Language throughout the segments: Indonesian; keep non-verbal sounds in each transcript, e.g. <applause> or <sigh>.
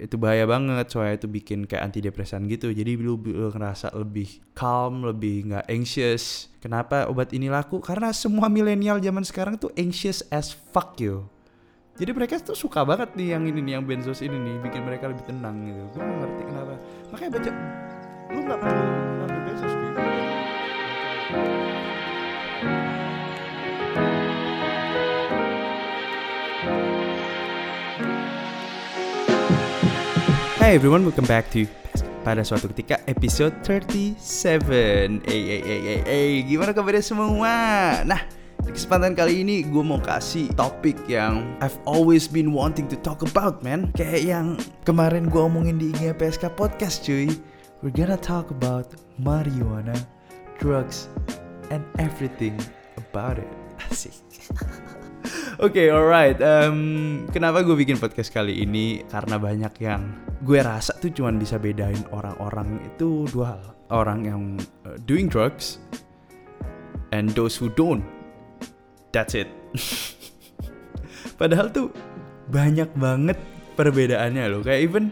itu bahaya banget soalnya itu bikin kayak antidepresan gitu. Jadi lu, lu ngerasa lebih calm lebih nggak anxious. Kenapa obat ini laku? Karena semua milenial zaman sekarang tuh anxious as fuck yo. Jadi mereka tuh suka banget nih yang ini nih yang benzos ini nih bikin mereka lebih tenang gitu. Gue ngerti kenapa. Makanya baca lu nggak perlu Hey everyone, welcome back to pada suatu ketika episode 37 Eh, eh, eh, eh, eh, gimana kabarnya semua? Nah, di kesempatan kali ini gue mau kasih topik yang I've always been wanting to talk about, man. Kayak yang kemarin gue omongin di IG PSK Podcast, cuy. We're gonna talk about marijuana, drugs, and everything about it. Asik Oke, okay, alright. Um, kenapa gue bikin podcast kali ini? Karena banyak yang gue rasa tuh cuman bisa bedain orang-orang itu dua hal. Orang yang uh, doing drugs and those who don't. That's it. <laughs> Padahal tuh banyak banget perbedaannya loh. Kayak even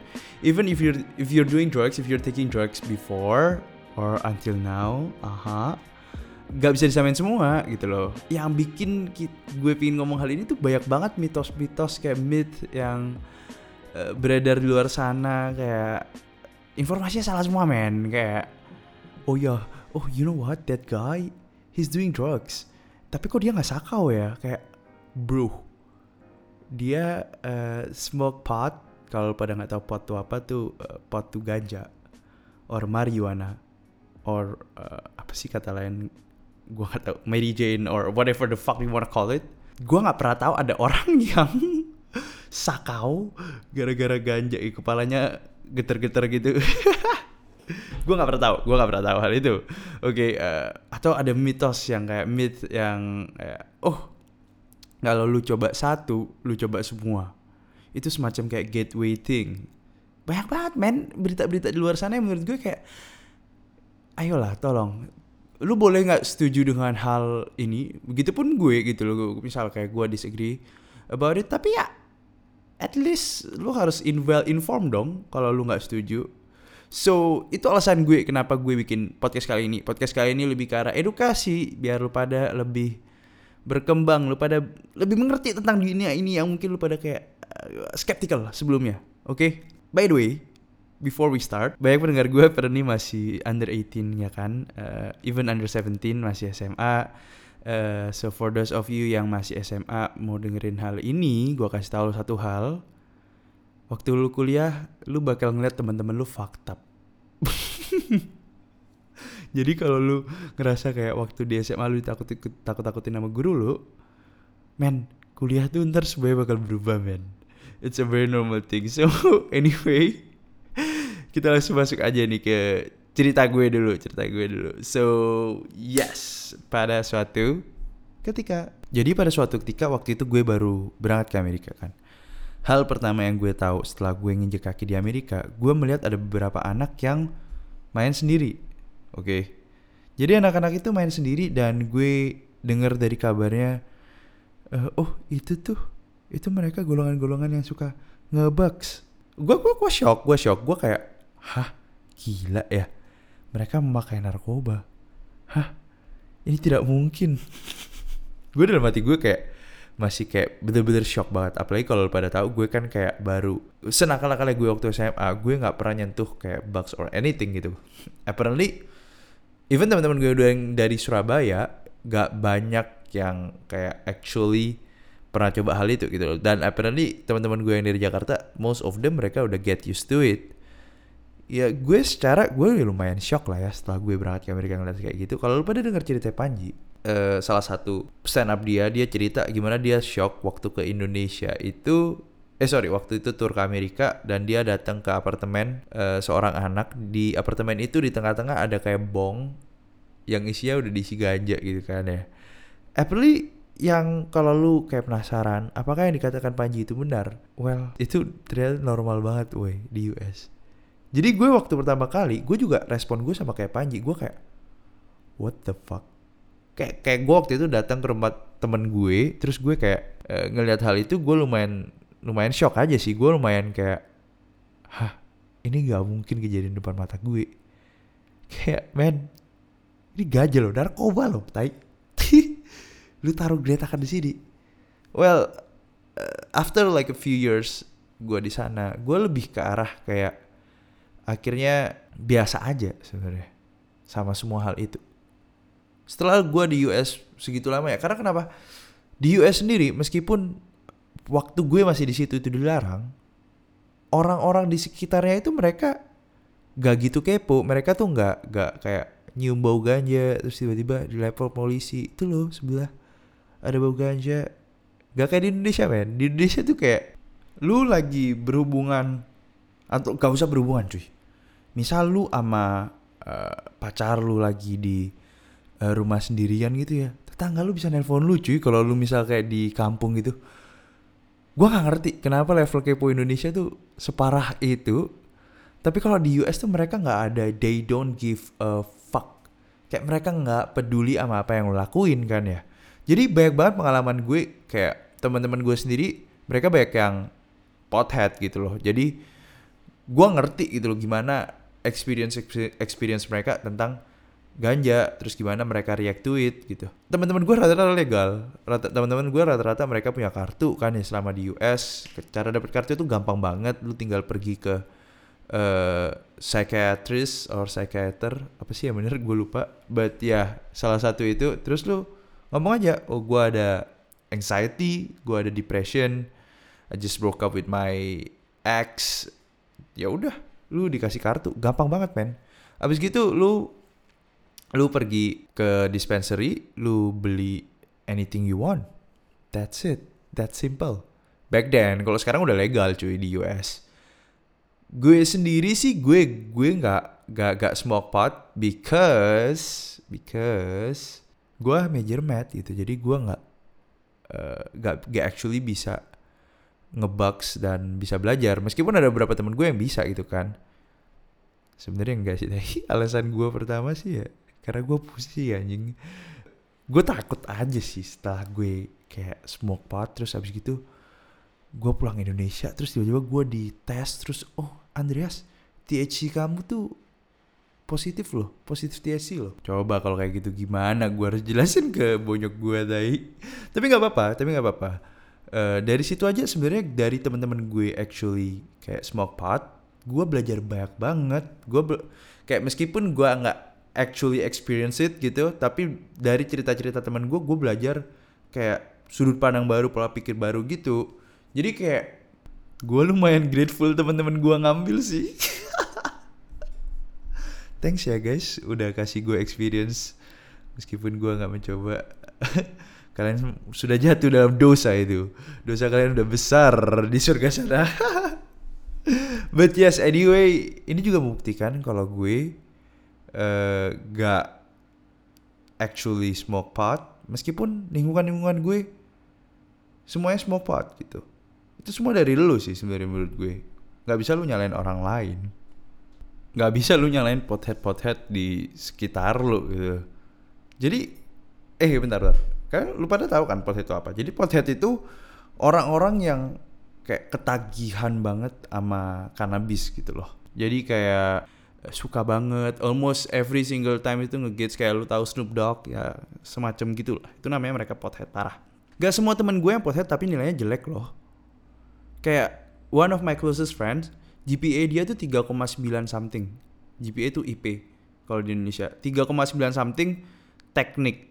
even if you're if you're doing drugs, if you're taking drugs before or until now, aha, gak bisa disamain semua gitu loh. Yang bikin gue pingin ngomong hal ini tuh banyak banget mitos-mitos kayak myth yang uh, beredar di luar sana kayak informasinya salah semua men. Kayak oh ya oh you know what? That guy he's doing drugs. Tapi kok dia nggak sakau ya? Kayak bro dia uh, smoke pot. Kalau pada nggak tahu pot tuh apa tuh uh, pot tuh ganja or marijuana or uh, apa sih kata lain gue gak tau Mary Jane or whatever the fuck you wanna call it. Gue nggak pernah tahu ada orang <laughs> yang sakau gara-gara ganja eh, kepalanya geter-geter gitu. <laughs> Gue nggak pernah tahu gue nggak pernah tahu hal itu. Oke okay, uh, atau ada mitos yang kayak myth yang uh, oh kalau lu coba satu lu coba semua. Itu semacam kayak gateway thing. Banyak banget men. Berita-berita di luar sana yang menurut gue kayak ayolah tolong lu boleh nggak setuju dengan hal ini? Begitupun gue gitu loh misal kayak gue disagree about it. Tapi ya at least lu harus in well informed dong kalau lu nggak setuju. So itu alasan gue kenapa gue bikin podcast kali ini. Podcast kali ini lebih ke arah edukasi biar lu pada lebih berkembang lu pada lebih mengerti tentang dunia ini yang mungkin lu pada kayak uh, skeptical sebelumnya. Oke? Okay? by the way before we start, banyak pendengar gue pada nih masih under 18 ya kan, uh, even under 17 masih SMA. Uh, so for those of you yang masih SMA mau dengerin hal ini, gue kasih tahu satu hal. Waktu lu kuliah, lu bakal ngeliat teman-teman lu fucked up. <laughs> Jadi kalau lu ngerasa kayak waktu di SMA lu takut takut takutin sama guru lu, men kuliah tuh ntar semuanya bakal berubah men. It's a very normal thing. So <laughs> anyway, kita langsung masuk aja nih ke cerita gue dulu, cerita gue dulu. So, yes, pada suatu ketika. Jadi pada suatu ketika waktu itu gue baru berangkat ke Amerika kan. Hal pertama yang gue tahu setelah gue nginjek kaki di Amerika, gue melihat ada beberapa anak yang main sendiri. Oke. Okay? Jadi anak-anak itu main sendiri dan gue dengar dari kabarnya uh, oh, itu tuh itu mereka golongan-golongan yang suka ngebugs. Gue gue gue shock, gue shock, gue kayak Hah? Gila ya? Mereka memakai narkoba. Hah? Ini tidak mungkin. <laughs> gue dalam hati gue kayak masih kayak bener-bener shock banget apalagi kalau pada tahu gue kan kayak baru senakal-nakalnya gue waktu SMA gue nggak pernah nyentuh kayak bugs or anything gitu <laughs> apparently even teman-teman gue yang dari Surabaya gak banyak yang kayak actually pernah coba hal itu gitu loh dan apparently teman-teman gue yang dari Jakarta most of them mereka udah get used to it ya gue secara gue lumayan shock lah ya setelah gue berangkat ke Amerika ngeliat kayak gitu. Kalau lu pada denger cerita Panji uh, salah satu stand up dia dia cerita gimana dia shock waktu ke Indonesia itu eh sorry waktu itu tur ke Amerika dan dia datang ke apartemen uh, seorang anak. Di apartemen itu di tengah-tengah ada kayak bong yang isinya udah diisi ganja gitu kan ya. Apparently yang kalau lu kayak penasaran apakah yang dikatakan Panji itu benar? Well itu ternyata normal banget weh di US jadi gue waktu pertama kali, gue juga respon gue sama kayak Panji, gue kayak what the fuck? Kayak kayak gue waktu itu datang ke rumah temen gue, terus gue kayak e, ngelihat hal itu gue lumayan lumayan shock aja sih, gue lumayan kayak hah ini gak mungkin kejadian depan mata gue. Kayak men ini gajah loh narkoba loh tai. <laughs> Lu taruh geretakan di sini. Well uh, after like a few years gue di sana gue lebih ke arah kayak akhirnya biasa aja sebenarnya sama semua hal itu. Setelah gue di US segitu lama ya karena kenapa? Di US sendiri meskipun waktu gue masih di situ itu dilarang orang-orang di sekitarnya itu mereka gak gitu kepo. Mereka tuh gak gak kayak nyium bau ganja terus tiba-tiba di level polisi. Itu loh sebelah ada bau ganja. Gak kayak di Indonesia men. Di Indonesia tuh kayak lu lagi berhubungan atau gak usah berhubungan cuy misal lu sama uh, pacar lu lagi di uh, rumah sendirian gitu ya tetangga lu bisa nelpon lu cuy kalau lu misal kayak di kampung gitu. Gua nggak ngerti kenapa level kepo Indonesia tuh separah itu tapi kalau di US tuh mereka nggak ada they don't give a fuck. Kayak mereka nggak peduli sama apa yang lo lakuin kan ya. Jadi banyak banget pengalaman gue kayak teman-teman gue sendiri mereka banyak yang pothead gitu loh. Jadi gue ngerti gitu loh gimana experience experience mereka tentang ganja terus gimana mereka react to it gitu. Teman-teman gue rata-rata legal. Rata teman-teman gue rata-rata mereka punya kartu kan ya selama di US cara dapat kartu itu gampang banget. Lu tinggal pergi ke uh, psychiatrist or psychiater. Apa sih yang bener? Gue lupa. But ya yeah, salah satu itu. Terus lu ngomong aja oh gue ada anxiety gue ada depression. I just broke up with my ex ya udah lu dikasih kartu gampang banget men abis gitu lu lu pergi ke dispensary, lu beli anything you want. That's it. That's simple. Back then, kalau sekarang udah legal cuy di US. Gue sendiri sih gue gue nggak nggak nggak smoke pot because because gue major math gitu. Jadi gue nggak uh, nggak nggak actually bisa ngebugs dan bisa belajar. Meskipun ada beberapa temen gue yang bisa gitu kan. Sebenarnya enggak sih. <laughs> Alasan gue pertama sih ya karena gue pusing anjing gue takut aja sih setelah gue kayak smoke pot terus habis gitu gue pulang Indonesia terus tiba-tiba gue dites terus oh Andreas THC kamu tuh positif loh positif THC loh coba kalau kayak gitu gimana gue harus jelasin ke bonyok gue tadi tapi nggak apa-apa tapi nggak apa-apa uh, dari situ aja sebenarnya dari teman-teman gue actually kayak smoke pot gue belajar banyak banget. Gue kayak meskipun gue nggak actually experience it gitu tapi dari cerita-cerita teman gue gue belajar kayak sudut pandang baru pola pikir baru gitu. Jadi kayak gue lumayan grateful teman-teman gue ngambil sih. <laughs> Thanks ya guys udah kasih gue experience. Meskipun gue nggak mencoba <laughs> kalian sudah jatuh dalam dosa itu. Dosa kalian udah besar di surga sana. <laughs> But yes anyway ini juga membuktikan kalau gue uh, gak actually smoke pot meskipun lingkungan-lingkungan gue semuanya smoke pot gitu. Itu semua dari lu sih sebenarnya menurut gue. Nggak bisa lu nyalain orang lain. Nggak bisa lu nyalain pothead pothead di sekitar lu gitu. Jadi eh bentar bentar kan lu pada tahu kan pothead itu apa? Jadi pothead itu orang-orang yang kayak ketagihan banget sama cannabis gitu loh. Jadi kayak suka banget almost every single time itu ngegets kayak lu tahu Snoop Dogg ya semacam gitu lah. Itu namanya mereka pothead parah. Gak semua temen gue yang pothead tapi nilainya jelek loh. Kayak one of my closest friends GPA dia tuh 3,9 something. GPA itu IP kalau di Indonesia. 3,9 something teknik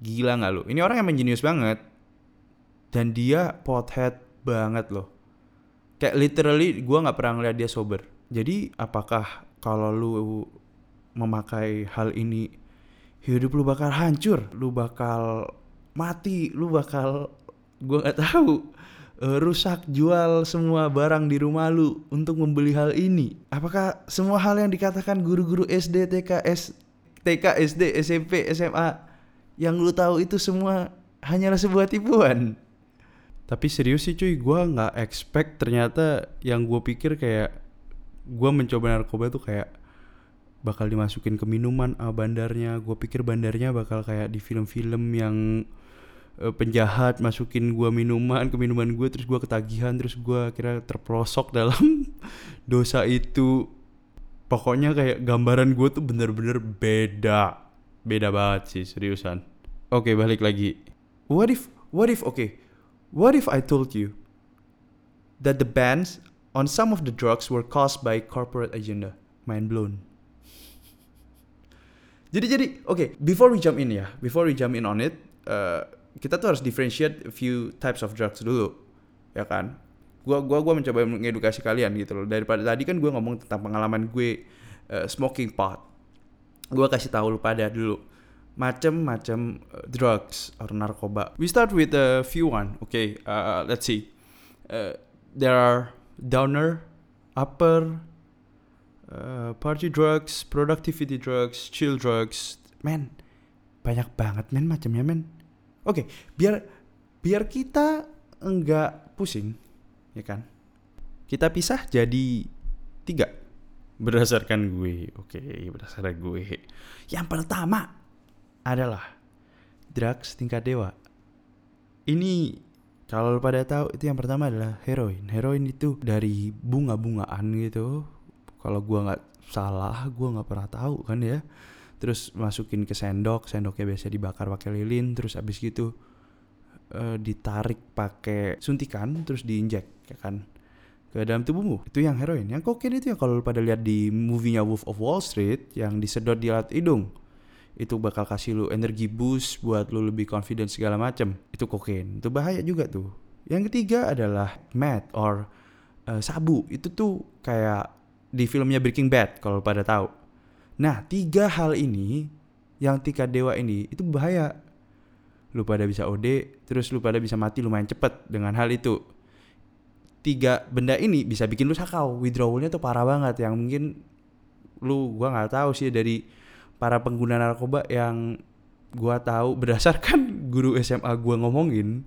gila nggak lo ini orang yang jenius banget. Dan dia pothead banget loh. Kayak literally gue nggak pernah ngeliat dia sober. Jadi apakah kalau lu memakai hal ini hidup lu bakal hancur? Lu bakal mati? Lu bakal gua nggak tahu. Uh, rusak jual semua barang di rumah lu untuk membeli hal ini. Apakah semua hal yang dikatakan guru-guru SD TK TK SD SMP SMA yang lu tahu itu semua hanyalah sebuah tipuan. Tapi serius sih cuy gue nggak expect ternyata yang gue pikir kayak gue mencoba narkoba tuh kayak bakal dimasukin ke minuman ah, bandarnya. Gue pikir bandarnya bakal kayak di film-film yang eh, penjahat masukin gua minuman ke minuman gue terus gua ketagihan terus gua kira terperosok dalam <laughs> dosa itu. Pokoknya kayak gambaran gue tuh bener-bener beda beda banget sih seriusan. Oke balik lagi. What if what if oke. Okay, what if I told you that the bans on some of the drugs were caused by corporate agenda? Mind blown. Jadi jadi oke okay, before we jump in ya before we jump in on it uh, kita tuh harus differentiate a few types of drugs dulu ya kan? Gua gua gua mencoba mengedukasi kalian gitu loh. Daripada tadi kan gua ngomong tentang pengalaman gue uh, smoking pot gua kasih tahu lu pada dulu. Macam-macam uh, drugs or narkoba. We start with a few one okay? Uh, let's see. Uh, there are downer upper uh, party drugs productivity drugs chill drugs. Man banyak banget men macamnya men. Oke okay, biar biar kita enggak pusing ya kan? Kita pisah jadi tiga berdasarkan gue, oke, berdasarkan gue. Yang pertama adalah drugs tingkat dewa. Ini kalau pada tahu itu yang pertama adalah heroin. Heroin itu dari bunga-bungaan gitu. Kalau gue nggak salah, gue nggak pernah tahu kan ya. Terus masukin ke sendok, sendoknya biasa dibakar pakai lilin, terus abis gitu uh, ditarik pakai suntikan terus diinjek ya kan ke dalam tubuhmu. Itu yang heroin. Yang kokain itu yang kalau pada lihat di movie-nya Wolf of Wall Street yang disedot di alat hidung itu bakal kasih lu energi boost buat lu lebih confident segala macam itu kokain. Itu bahaya juga tuh. Yang ketiga adalah meth or uh, sabu. Itu tuh kayak di filmnya Breaking Bad kalau pada tahu. Nah tiga hal ini yang tingkat dewa ini itu bahaya. Lu pada bisa OD, terus lu pada bisa mati lumayan cepet dengan hal itu. Tiga benda ini bisa bikin lu sakau, withdrawalnya tuh parah banget. Yang mungkin lu gua nggak tahu sih dari para pengguna narkoba yang gua tahu berdasarkan <laughs> guru SMA gua ngomongin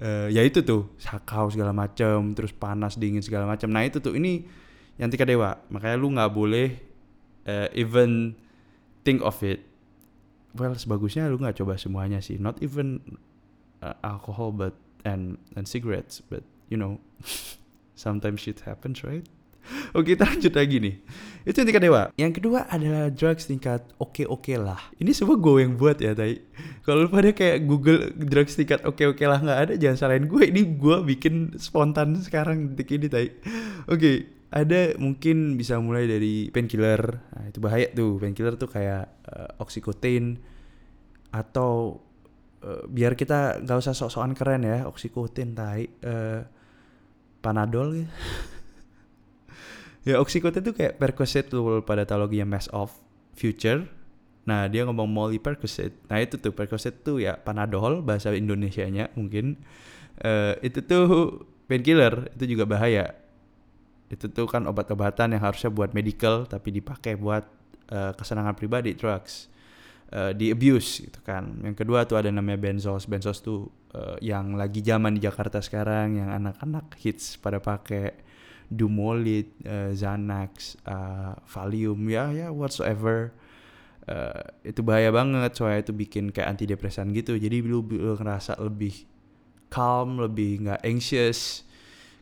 uh, ya itu tuh sakau segala macam terus panas dingin segala macam nah itu tuh ini yang tika dewa. Makanya lu nggak boleh uh, even think of it. Well sebagusnya lu nggak coba semuanya sih. Not even uh, alcohol but and and cigarettes but you know <laughs> sometimes shit happens right? <laughs> Oke kita lanjut lagi nih. Itu yang tingkat dewa. Yang kedua adalah drugs tingkat oke-oke lah. Ini semua gue yang buat ya tadi Kalau pada kayak google drugs tingkat oke-oke lah nggak ada Jangan salahin gue. Ini gue bikin spontan sekarang detik ini tadi Oke ada mungkin bisa mulai dari painkiller. Nah, itu bahaya tuh. Painkiller tuh kayak uh, oxycontin atau uh, biar kita nggak usah sok-sokan keren ya oxycontin tai. Uh, panadol gitu. ya oxycontin tuh kayak percocet tuh pada teologi yang mass of future. Nah dia ngomong molly percocet. Nah itu tuh percocet tuh ya panadol bahasa Indonesia nya mungkin. Uh, itu tuh painkiller itu juga bahaya. Itu tuh kan obat-obatan yang harusnya buat medical tapi dipakai buat uh, kesenangan pribadi drugs. Uh, di abuse gitu kan. Yang kedua tuh ada namanya benzos. Benzos tuh uh, yang lagi zaman di Jakarta sekarang yang anak-anak hits pada pakai Dumolit, uh, Xanax, uh, Valium ya ya whatsoever uh, itu bahaya banget soalnya itu bikin kayak antidepresan gitu jadi lu, lu ngerasa lebih calm lebih nggak anxious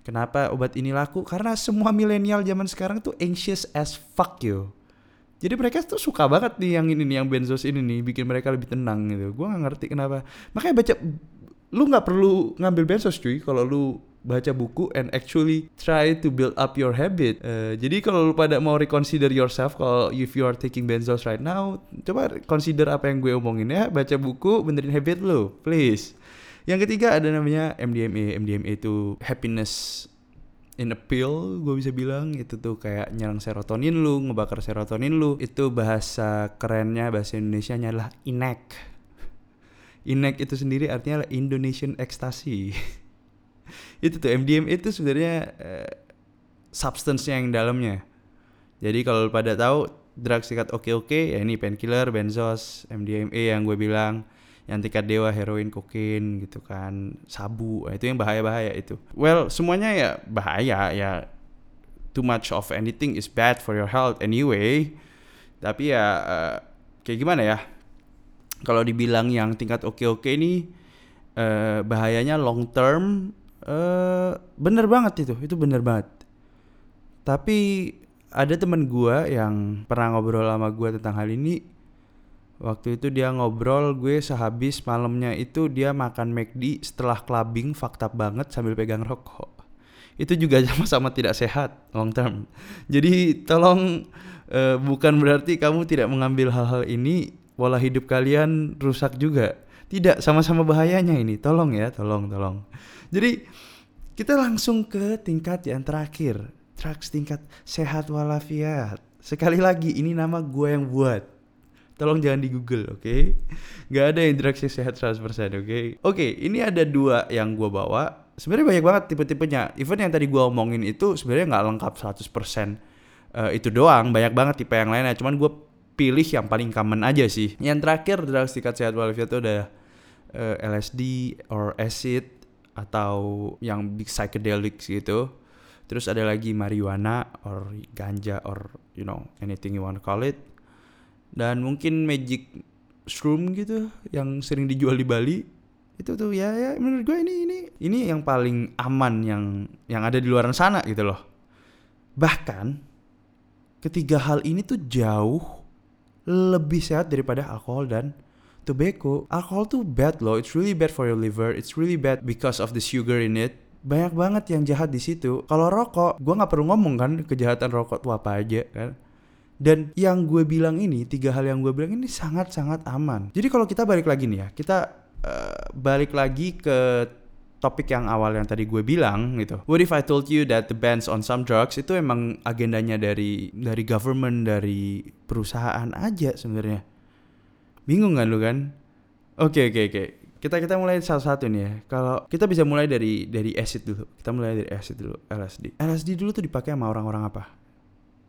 Kenapa obat ini laku? Karena semua milenial zaman sekarang tuh anxious as fuck yo. Jadi mereka tuh suka banget nih yang ini nih, yang benzos ini nih, bikin mereka lebih tenang gitu. Gue gak ngerti kenapa. Makanya baca, lu nggak perlu ngambil benzos cuy. Kalau lu baca buku and actually try to build up your habit. Uh, jadi kalau lu pada mau reconsider yourself kalau if you are taking benzos right now, coba consider apa yang gue omongin ya. Baca buku, benerin habit lu, please. Yang ketiga ada namanya MDMA. MDMA itu happiness in a pill gue bisa bilang itu tuh kayak nyerang serotonin lu ngebakar serotonin lu itu bahasa kerennya bahasa Indonesia nya adalah inek inek itu sendiri artinya Indonesian ecstasy. <laughs> Itu tuh MDMA itu sebenarnya uh, substance yang dalamnya. Jadi kalau pada tahu drugs tingkat oke-oke ya ini painkiller benzos MDMA yang gue bilang yang tingkat dewa heroin kokain gitu kan sabu nah, itu yang bahaya bahaya itu. Well semuanya ya bahaya ya too much of anything is bad for your health anyway. Tapi ya uh, kayak gimana ya kalau dibilang yang tingkat oke oke ini uh, bahayanya long term uh, bener banget itu itu bener banget. Tapi ada temen gue yang pernah ngobrol sama gue tentang hal ini. Waktu itu dia ngobrol gue sehabis malamnya itu dia makan McD setelah clubbing fakta banget sambil pegang rokok. Itu juga <laughs> sama-sama tidak sehat long term. Jadi tolong uh, bukan berarti kamu tidak mengambil hal-hal ini pola hidup kalian rusak juga tidak sama-sama bahayanya ini tolong ya tolong tolong jadi kita langsung ke tingkat yang terakhir tracks tingkat sehat walafiat sekali lagi ini nama gue yang buat tolong jangan di Google, oke? Okay? Gak ada interaksi sehat 100%, oke? Okay? Oke, okay, ini ada dua yang gue bawa. Sebenarnya banyak banget tipe-tipenya. Even yang tadi gue omongin itu sebenarnya nggak lengkap 100% uh, itu doang. Banyak banget tipe yang lainnya. Cuman gue pilih yang paling common aja sih. Yang terakhir drugs tingkat sehat walafiat itu ada uh, eh, LSD or acid atau yang big psychedelic gitu. Terus ada lagi marijuana or ganja or you know anything you want to call it. Dan mungkin magic shroom gitu yang sering dijual di Bali. Itu tuh ya ya menurut gue ini ini ini yang paling aman yang yang ada di luar sana gitu loh. Bahkan ketiga hal ini tuh jauh lebih sehat daripada alkohol dan tobacco. Alkohol tuh bad loh, it's really bad for your liver, it's really bad because of the sugar in it. Banyak banget yang jahat di situ. Kalau rokok, gue nggak perlu ngomong kan kejahatan rokok tuh apa aja kan. Dan yang gue bilang ini, tiga hal yang gue bilang ini sangat-sangat aman. Jadi kalau kita balik lagi nih ya, kita uh, balik lagi ke topik yang awal yang tadi gue bilang gitu. What if I told you that the bans on some drugs itu emang agendanya dari dari government, dari perusahaan aja sebenarnya. Bingung kan lu kan? Oke okay, oke okay, oke. Okay. Kita kita mulai satu-satu nih ya. Kalau kita bisa mulai dari dari acid dulu. Kita mulai dari acid dulu, LSD. LSD dulu tuh dipakai sama orang-orang apa?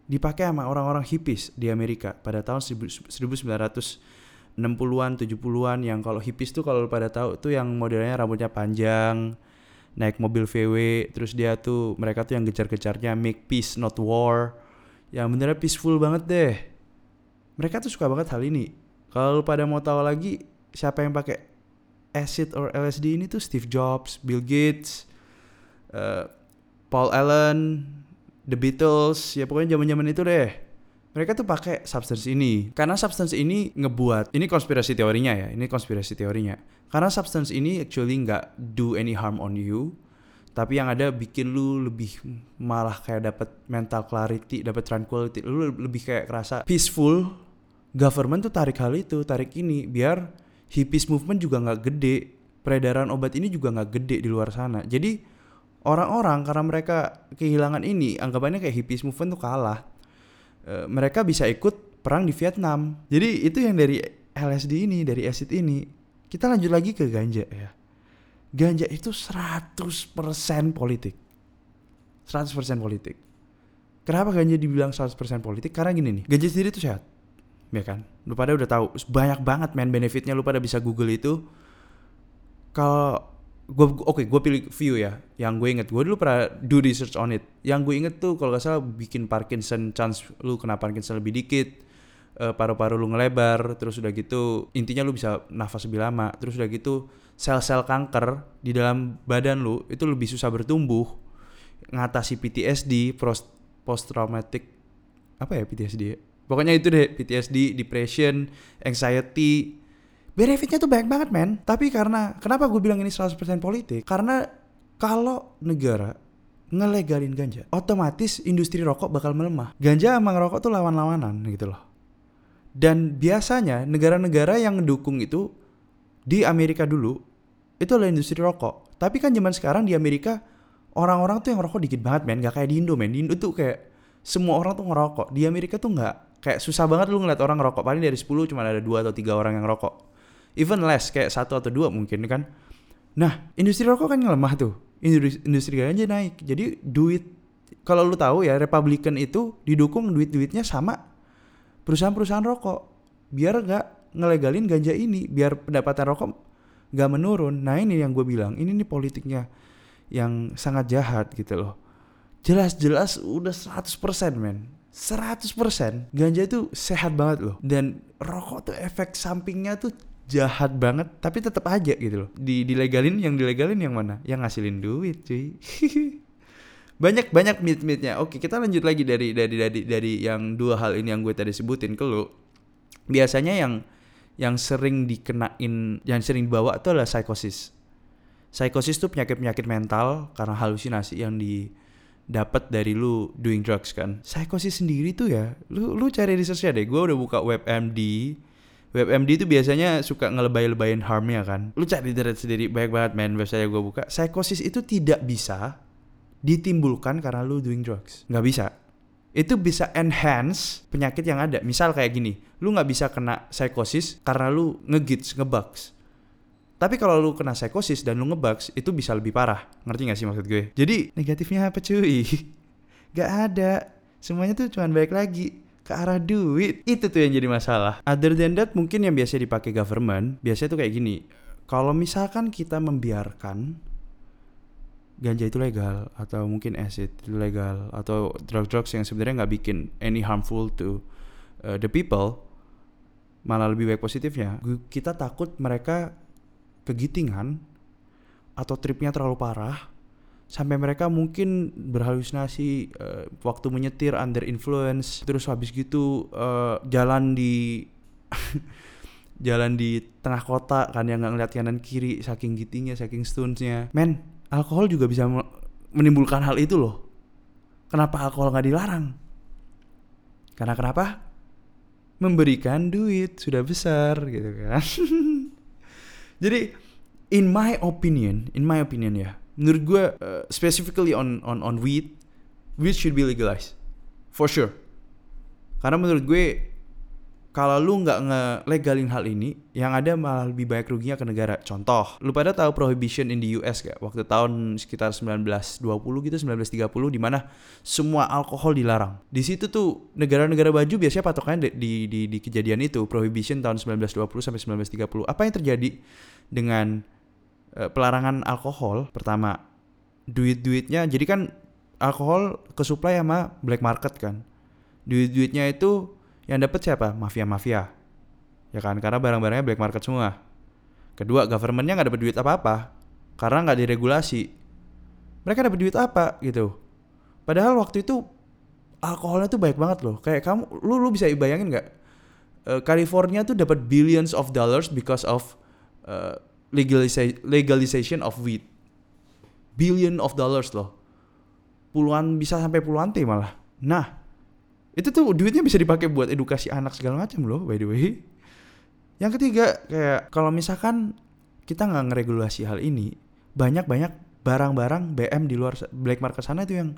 Dipakai sama orang-orang hippies di Amerika pada tahun 1900 60-an, 70-an yang kalau hippies tuh kalau pada tahu tuh yang modelnya rambutnya panjang, naik mobil VW, terus dia tuh mereka tuh yang gejar-gejarnya make peace not war. Yang benernya peaceful banget deh. Mereka tuh suka banget hal ini. Kalau pada mau tahu lagi siapa yang pakai acid or LSD ini tuh Steve Jobs, Bill Gates, uh, Paul Allen, The Beatles, ya pokoknya zaman-zaman itu deh mereka tuh pakai substance ini. Karena substance ini ngebuat ini konspirasi teorinya ya ini konspirasi teorinya. Karena substance ini actually nggak do any harm on you tapi yang ada bikin lu lebih malah kayak dapat mental clarity dapat tranquility. Lu lebih kayak kerasa peaceful. Government tuh tarik hal itu tarik ini biar hippies movement juga nggak gede. Peredaran obat ini juga nggak gede di luar sana. Jadi orang-orang karena mereka kehilangan ini anggapannya kayak hippies movement tuh kalah Eh, mereka bisa ikut perang di Vietnam. Jadi itu yang dari LSD ini, dari acid ini. Kita lanjut lagi ke ganja ya. Ganja itu 100% politik. 100% politik. Kenapa ganja dibilang 100% politik? Karena gini nih, ganja sendiri itu sehat. Ya kan? Lu pada udah tahu, banyak banget main benefitnya lu pada bisa Google itu. Kalau gue oke okay, gue pilih view ya. Yang gue inget gue dulu pernah do research on it. Yang gue inget tuh kalau gak salah bikin Parkinson chance lu kena Parkinson lebih dikit uh, paru-paru lu ngelebar terus udah gitu intinya lu bisa nafas lebih lama. Terus udah gitu sel-sel kanker di dalam badan lu itu lebih susah bertumbuh ngatasi PTSD post traumatic apa ya PTSD ya? pokoknya itu deh PTSD depression anxiety benefitnya tuh banyak banget men. Tapi karena kenapa gue bilang ini 100% politik? Karena kalau negara ngelegalin ganja otomatis industri rokok bakal melemah. Ganja sama ngerokok tuh lawan-lawanan gitu loh. Dan biasanya negara-negara yang mendukung itu di Amerika dulu itu adalah industri rokok. Tapi kan zaman sekarang di Amerika orang-orang tuh yang rokok dikit banget men. Gak kayak di Indo men. Di Indo tuh kayak semua orang tuh ngerokok. Di Amerika tuh nggak kayak susah banget lu ngeliat orang ngerokok. Paling dari 10 cuma ada dua atau tiga orang yang ngerokok even less kayak satu atau dua mungkin kan. Nah industri rokok kan lemah tuh. Industri, industri ganja naik. Jadi duit kalau lu tahu ya Republican itu didukung duit-duitnya sama perusahaan-perusahaan rokok. Biar nggak ngelegalin ganja ini biar pendapatan rokok nggak menurun. Nah ini yang gue bilang ini nih politiknya yang sangat jahat gitu loh. Jelas-jelas udah 100% men. 100% ganja itu sehat banget loh. Dan rokok tuh efek sampingnya tuh jahat banget tapi tetap aja gitu loh. Di dilegalin yang dilegalin yang mana? Yang ngasilin duit cuy. <laughs> Banyak banyak mit mitnya oke kita lanjut lagi dari dari dari dari yang dua hal ini yang gue tadi sebutin ke lo biasanya yang yang sering dikenain yang sering dibawa itu adalah psikosis. Psikosis tuh penyakit penyakit mental karena halusinasi yang di dapat dari lu doing drugs kan. Psikosis sendiri tuh ya lu lu cari researchnya deh. Gue udah buka webmd WebMD itu biasanya suka ngelebay-lebayin harmnya kan. Lu cari internet sendiri banyak banget men website gue buka. Psikosis itu tidak bisa ditimbulkan karena lu doing drugs. Nggak bisa. Itu bisa enhance penyakit yang ada. Misal kayak gini, lu nggak bisa kena psikosis karena lu ngegits, ngebugs. Tapi kalau lu kena psikosis dan lu ngebugs, itu bisa lebih parah. Ngerti gak sih maksud gue? Jadi negatifnya apa cuy? <laughs> Gak ada. Semuanya tuh cuman baik lagi ke arah duit. Itu tuh yang jadi masalah. Other than that mungkin yang biasa dipakai government, biasanya tuh kayak gini. Kalau misalkan kita membiarkan ganja itu legal atau mungkin acid itu legal atau drug-drugs yang sebenarnya nggak bikin any harmful to uh, the people malah lebih baik positifnya kita takut mereka kegitingan atau tripnya terlalu parah sampai mereka mungkin berhalusinasi uh, waktu menyetir under influence terus habis gitu uh, jalan di <laughs> jalan di tengah kota kan yang nggak ngeliat kanan kiri saking gitingnya saking stunsnya men alkohol juga bisa menimbulkan hal itu loh. Kenapa alkohol nggak dilarang? Karena kenapa? Memberikan duit sudah besar gitu kan. <laughs> Jadi in my opinion in my opinion ya menurut gue uh, specifically on on on weed weed should be legalized for sure karena menurut gue kalau lu nggak ngelegalin hal ini, yang ada malah lebih banyak ruginya ke negara. Contoh, lu pada tahu prohibition in the US gak? Waktu tahun sekitar 1920 gitu, 1930 di mana semua alkohol dilarang. Di situ tuh negara-negara baju biasanya patokannya di, di, di, di kejadian itu, prohibition tahun 1920 sampai 1930. Apa yang terjadi dengan pelarangan alkohol. Pertama duit-duitnya. Jadi kan alkohol ke supply sama black market kan. Duit-duitnya itu yang dapat siapa? Mafia-mafia. Ya kan? Karena barang-barangnya black market semua. Kedua governmentnya nggak dapat duit apa-apa. Karena nggak diregulasi. Mereka dapat duit apa? Gitu. Padahal waktu itu alkoholnya tuh baik banget loh. Kayak kamu lu lu bisa bayangin nggak? Uh, California tuh dapat billions of dollars because of uh, legalization legalization of weed. Billion of dollars loh. Puluhan bisa sampai puluhan t malah. Nah itu tuh duitnya bisa dipakai buat edukasi anak segala macam loh by the way. Yang ketiga kayak kalau misalkan kita nggak ngeregulasi hal ini banyak banyak barang-barang BM di luar black market sana itu yang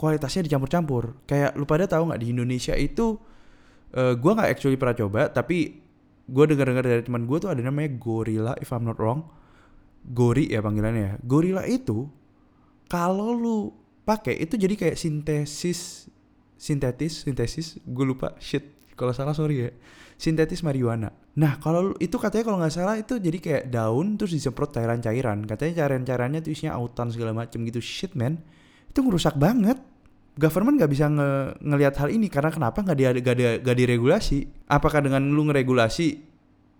kualitasnya dicampur-campur. Kayak lu pada tahu nggak di Indonesia itu uh, gue nggak actually pernah coba tapi gue dengar dengar dari teman gue tuh ada namanya gorilla if I'm not wrong. Gori ya panggilannya ya. Gorilla itu kalau lu pakai itu jadi kayak sintesis sintetis sintesis gue lupa shit kalau salah sorry ya. Sintetis marijuana. Nah kalau itu katanya kalau nggak salah itu jadi kayak daun terus disemprot cairan-cairan. Katanya cairan-cairannya tuh isinya autan segala macam gitu. Shit man. Itu ngerusak banget government nggak bisa nge ngelihat hal ini karena kenapa nggak di gak, di, gak diregulasi? Apakah dengan lu ngeregulasi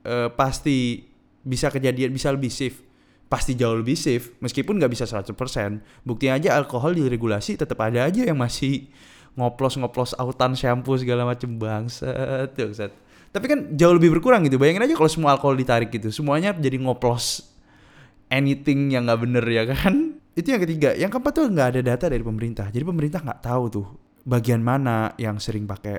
uh, pasti bisa kejadian bisa lebih safe? Pasti jauh lebih safe meskipun nggak bisa 100% buktinya aja alkohol diregulasi tetap ada aja yang masih ngoplos-ngoplos autan shampoo segala macem bangset set tapi kan jauh lebih berkurang gitu bayangin aja kalau semua alkohol ditarik gitu semuanya jadi ngoplos anything yang nggak bener ya kan itu yang ketiga. Yang keempat tuh nggak ada data dari pemerintah. Jadi pemerintah nggak tahu tuh bagian mana yang sering pakai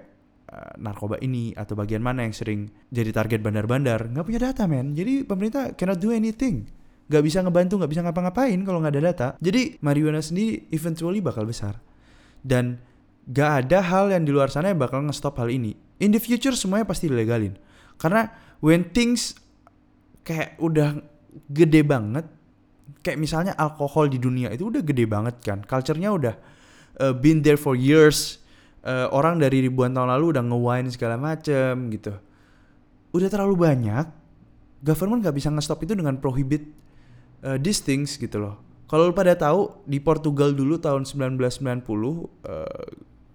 uh, narkoba ini atau bagian mana yang sering jadi target bandar-bandar. Nggak punya data men. Jadi pemerintah cannot do anything. Nggak bisa ngebantu nggak bisa ngapa-ngapain kalau nggak ada data. Jadi marijuana sendiri eventually bakal besar. Dan gak ada hal yang di luar sana yang bakal ngestop hal ini. In the future semuanya pasti dilegalin. Karena when things kayak udah gede banget kayak misalnya alkohol di dunia itu udah gede banget kan. Culture-nya udah uh, been there for years. Uh, orang dari ribuan tahun lalu udah nge-wine segala macem gitu. Udah terlalu banyak government nggak bisa nge-stop itu dengan prohibit uh, these things gitu loh. Kalau lu pada tahu di Portugal dulu tahun 1990 uh,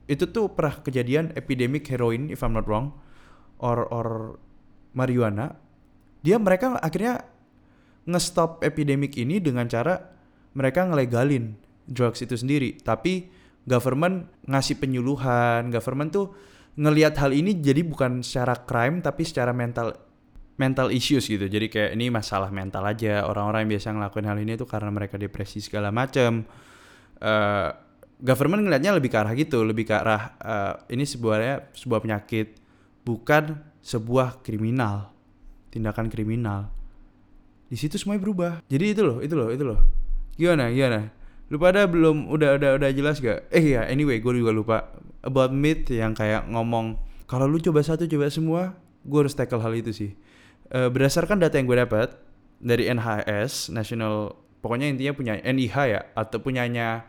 itu tuh pernah kejadian epidemic heroin if I'm not wrong or or marijuana. Dia mereka akhirnya ngestop epidemik ini dengan cara mereka ngelegalin drugs itu sendiri. Tapi government ngasih penyuluhan government tuh ngelihat hal ini jadi bukan secara crime tapi secara mental mental issues gitu. Jadi kayak ini masalah mental aja. Orang-orang yang biasa ngelakuin hal ini tuh karena mereka depresi segala macam uh, government ngelihatnya lebih ke arah gitu lebih ke arah uh, ini sebuahnya sebuah penyakit bukan sebuah kriminal tindakan kriminal di situ semuanya berubah. Jadi itu loh itu loh itu loh. Gimana gimana? Lu pada belum? Udah udah udah jelas gak eh ya anyway gue juga lupa about myth yang kayak ngomong kalau lu coba satu coba semua gue harus tackle hal itu sih. Uh, berdasarkan data yang gue dapat dari NHS National pokoknya intinya punya NIH ya atau punyanya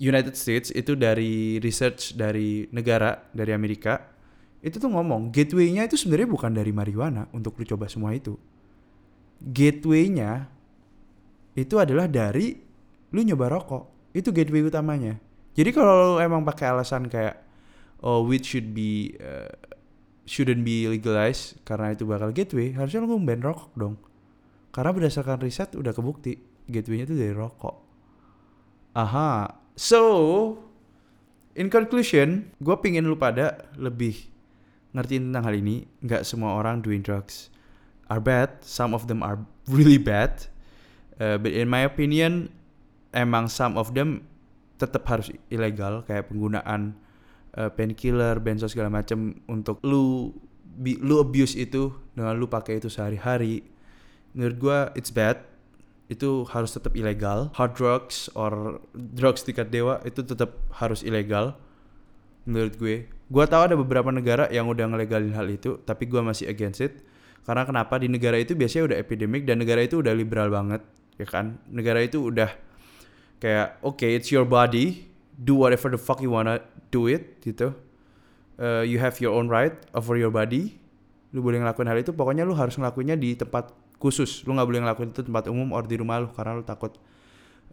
United States itu dari research dari negara dari Amerika itu tuh ngomong gateway-nya itu sebenarnya bukan dari marijuana untuk lu coba semua itu gateway-nya itu adalah dari lu nyoba rokok. Itu gateway utamanya. Jadi kalau lu emang pakai alasan kayak oh weed should be uh, shouldn't be legalized karena itu bakal gateway, harusnya lu ban rokok dong. Karena berdasarkan riset udah kebukti gateway-nya itu dari rokok. Aha. So, in conclusion, gue pingin lu pada lebih ngerti tentang hal ini. Nggak semua orang doing drugs are bad. Some of them are really bad. Uh, but in my opinion, emang some of them tetap harus ilegal kayak penggunaan uh, painkiller, benzo segala macam untuk lu bi, lu abuse itu dengan lu pakai itu sehari-hari. Menurut gua it's bad. Itu harus tetap ilegal. Hard drugs or drugs tingkat dewa itu tetap harus ilegal menurut gue. Gua tahu ada beberapa negara yang udah ngelegalin hal itu, tapi gua masih against it karena kenapa di negara itu biasanya udah epidemik dan negara itu udah liberal banget, ya kan? Negara itu udah kayak oke okay, it's your body, do whatever the fuck you wanna do it gitu. Uh, you have your own right over your body. Lu boleh ngelakuin hal itu, pokoknya lu harus ngelakuinnya di tempat khusus. Lu nggak boleh ngelakuin itu tempat umum or di rumah lu karena lu takut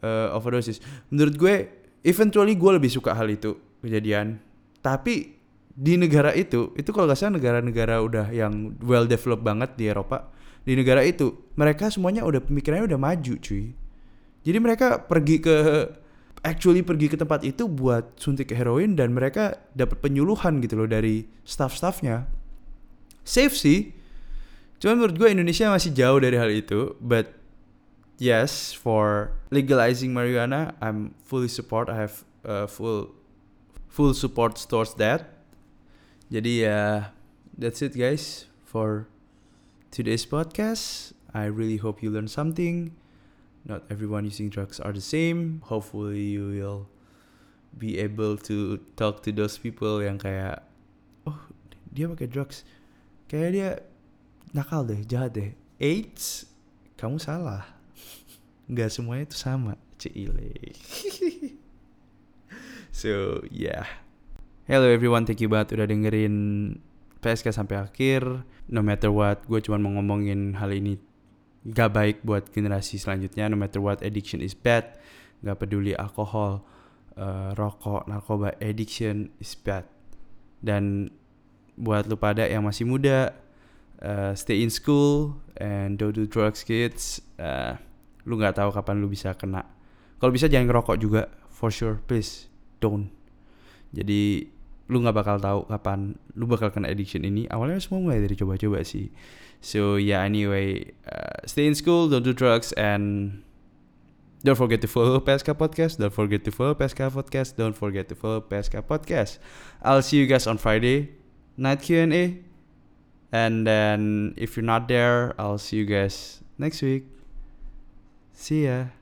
uh, overdosis. Menurut gue, eventually gue lebih suka hal itu kejadian. Tapi di negara itu itu kalau nggak salah negara-negara udah yang well developed banget di Eropa di negara itu mereka semuanya udah pemikirannya udah maju cuy. Jadi mereka pergi ke actually pergi ke tempat itu buat suntik heroin dan mereka dapat penyuluhan gitu loh dari staff-staffnya. Safe sih. Cuman menurut gue Indonesia masih jauh dari hal itu but yes for legalizing marijuana I'm fully support I have uh, full full support towards that jadi ya that's it guys for today's podcast. I really hope you learn something. Not everyone using drugs are the same. Hopefully you will be able to talk to those people yang kayak oh dia pakai drugs kayak dia nakal deh jahat deh AIDS kamu salah nggak semuanya itu sama cile <laughs> so yeah Hello everyone, thank you banget udah dengerin PSK sampai akhir. No matter what, gue cuma mau ngomongin hal ini gak baik buat generasi selanjutnya. No matter what, addiction is bad. Gak peduli alkohol, uh, rokok, narkoba, addiction is bad. Dan buat lu pada yang masih muda, uh, stay in school and don't do drugs kids. Uh, lu nggak tahu kapan lu bisa kena. Kalau bisa jangan ngerokok juga, for sure, please don't. Jadi lu nggak bakal tahu kapan lu bakal kena addiction ini. Awalnya semua mulai dari coba-coba sih. So yeah anyway uh, stay in school don't do drugs and don't forget to follow PSK Podcast don't forget to follow PSK Podcast don't forget to follow PSK Podcast. I'll see you guys on Friday night Q&A and then if you're not there I'll see you guys next week. See ya